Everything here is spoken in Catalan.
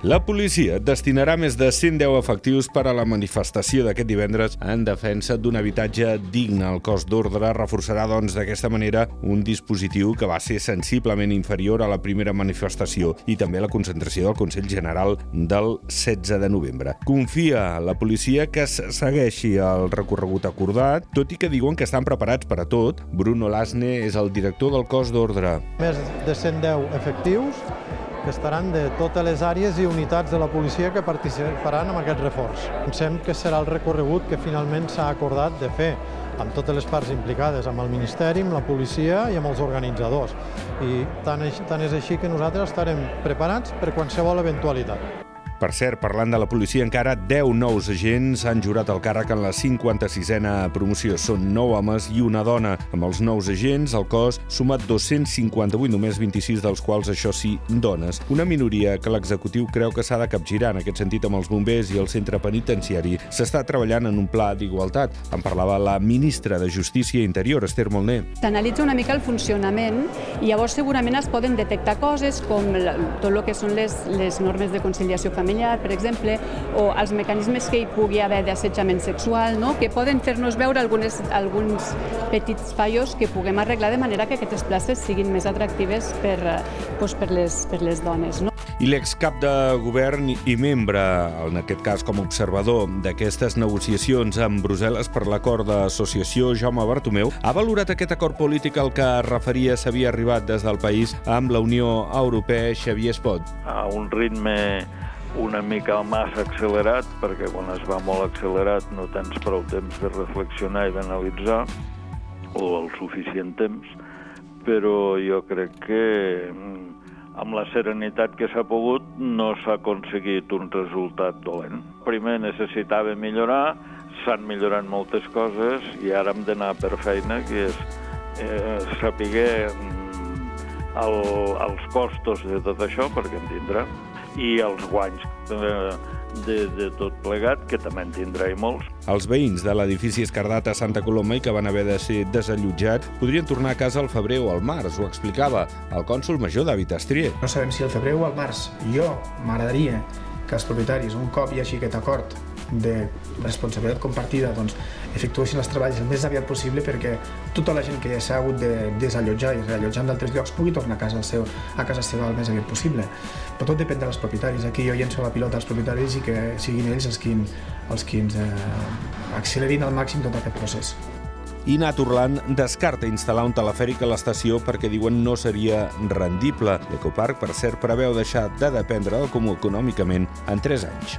La policia destinarà més de 110 efectius per a la manifestació d'aquest divendres en defensa d'un habitatge digne. El cos d'ordre reforçarà, doncs, d'aquesta manera un dispositiu que va ser sensiblement inferior a la primera manifestació i també la concentració del Consell General del 16 de novembre. Confia la policia que segueixi el recorregut acordat, tot i que diuen que estan preparats per a tot. Bruno Lasne és el director del cos d'ordre. Més de 110 efectius que estaran de totes les àrees i unitats de la policia que participaran en aquest reforç. Pensem que serà el recorregut que finalment s'ha acordat de fer amb totes les parts implicades, amb el Ministeri, amb la policia i amb els organitzadors. I tant, tant és així que nosaltres estarem preparats per qualsevol eventualitat. Per cert, parlant de la policia, encara 10 nous agents han jurat el càrrec en la 56a promoció. Són 9 homes i una dona. Amb els nous agents, el cos suma 258, només 26 dels quals, això sí, dones. Una minoria que l'executiu creu que s'ha de capgirar. En aquest sentit, amb els bombers i el centre penitenciari s'està treballant en un pla d'igualtat. En parlava la ministra de Justícia i Interior, Esther Molné. S'analitza una mica el funcionament i llavors segurament es poden detectar coses com tot el que són les, les normes de conciliació familiar familiar, per exemple, o els mecanismes que hi pugui haver d'assetjament sexual, no? que poden fer-nos veure algunes, alguns petits fallos que puguem arreglar de manera que aquestes places siguin més atractives per, doncs per, les, per les dones. No? I l'excap de govern i membre, en aquest cas com a observador d'aquestes negociacions amb Brussel·les per l'acord d'associació, Jaume Bartomeu, ha valorat aquest acord polític al que referia s'havia arribat des del país amb la Unió Europea, Xavier Espot. A un ritme una mica massa accelerat, perquè quan es va molt accelerat no tens prou temps de reflexionar i d'analitzar, o el suficient temps, però jo crec que mm, amb la serenitat que s'ha pogut no s'ha aconseguit un resultat dolent. Primer necessitava millorar, s'han millorat moltes coses i ara hem d'anar per feina, que és eh, saber mm, el, els costos de tot això, perquè en tindrà, i els guanys de, de, de tot plegat, que també en tindrà i molts. Els veïns de l'edifici Escardat a Santa Coloma i que van haver de ser desallotjats podrien tornar a casa al febrer o al març, ho explicava el cònsul major David Astrier. No sabem si al febrer o al març. Jo m'agradaria que els propietaris, un cop hi hagi aquest acord de responsabilitat compartida doncs, efectuessin els treballs el més aviat possible perquè tota la gent que ja s'ha hagut de desallotjar i reallotjar en d'altres llocs pugui tornar a casa, seu, a casa seva el més aviat possible. Però tot depèn dels propietaris. Aquí jo llenço la pilota als propietaris i que siguin ells els qui, els qui ens eh, accelerin al màxim tot aquest procés. I Naturland descarta instal·lar un telefèric a l'estació perquè diuen no seria rendible. L'Ecoparc, per cert, preveu deixar de dependre del comú econòmicament en 3 anys.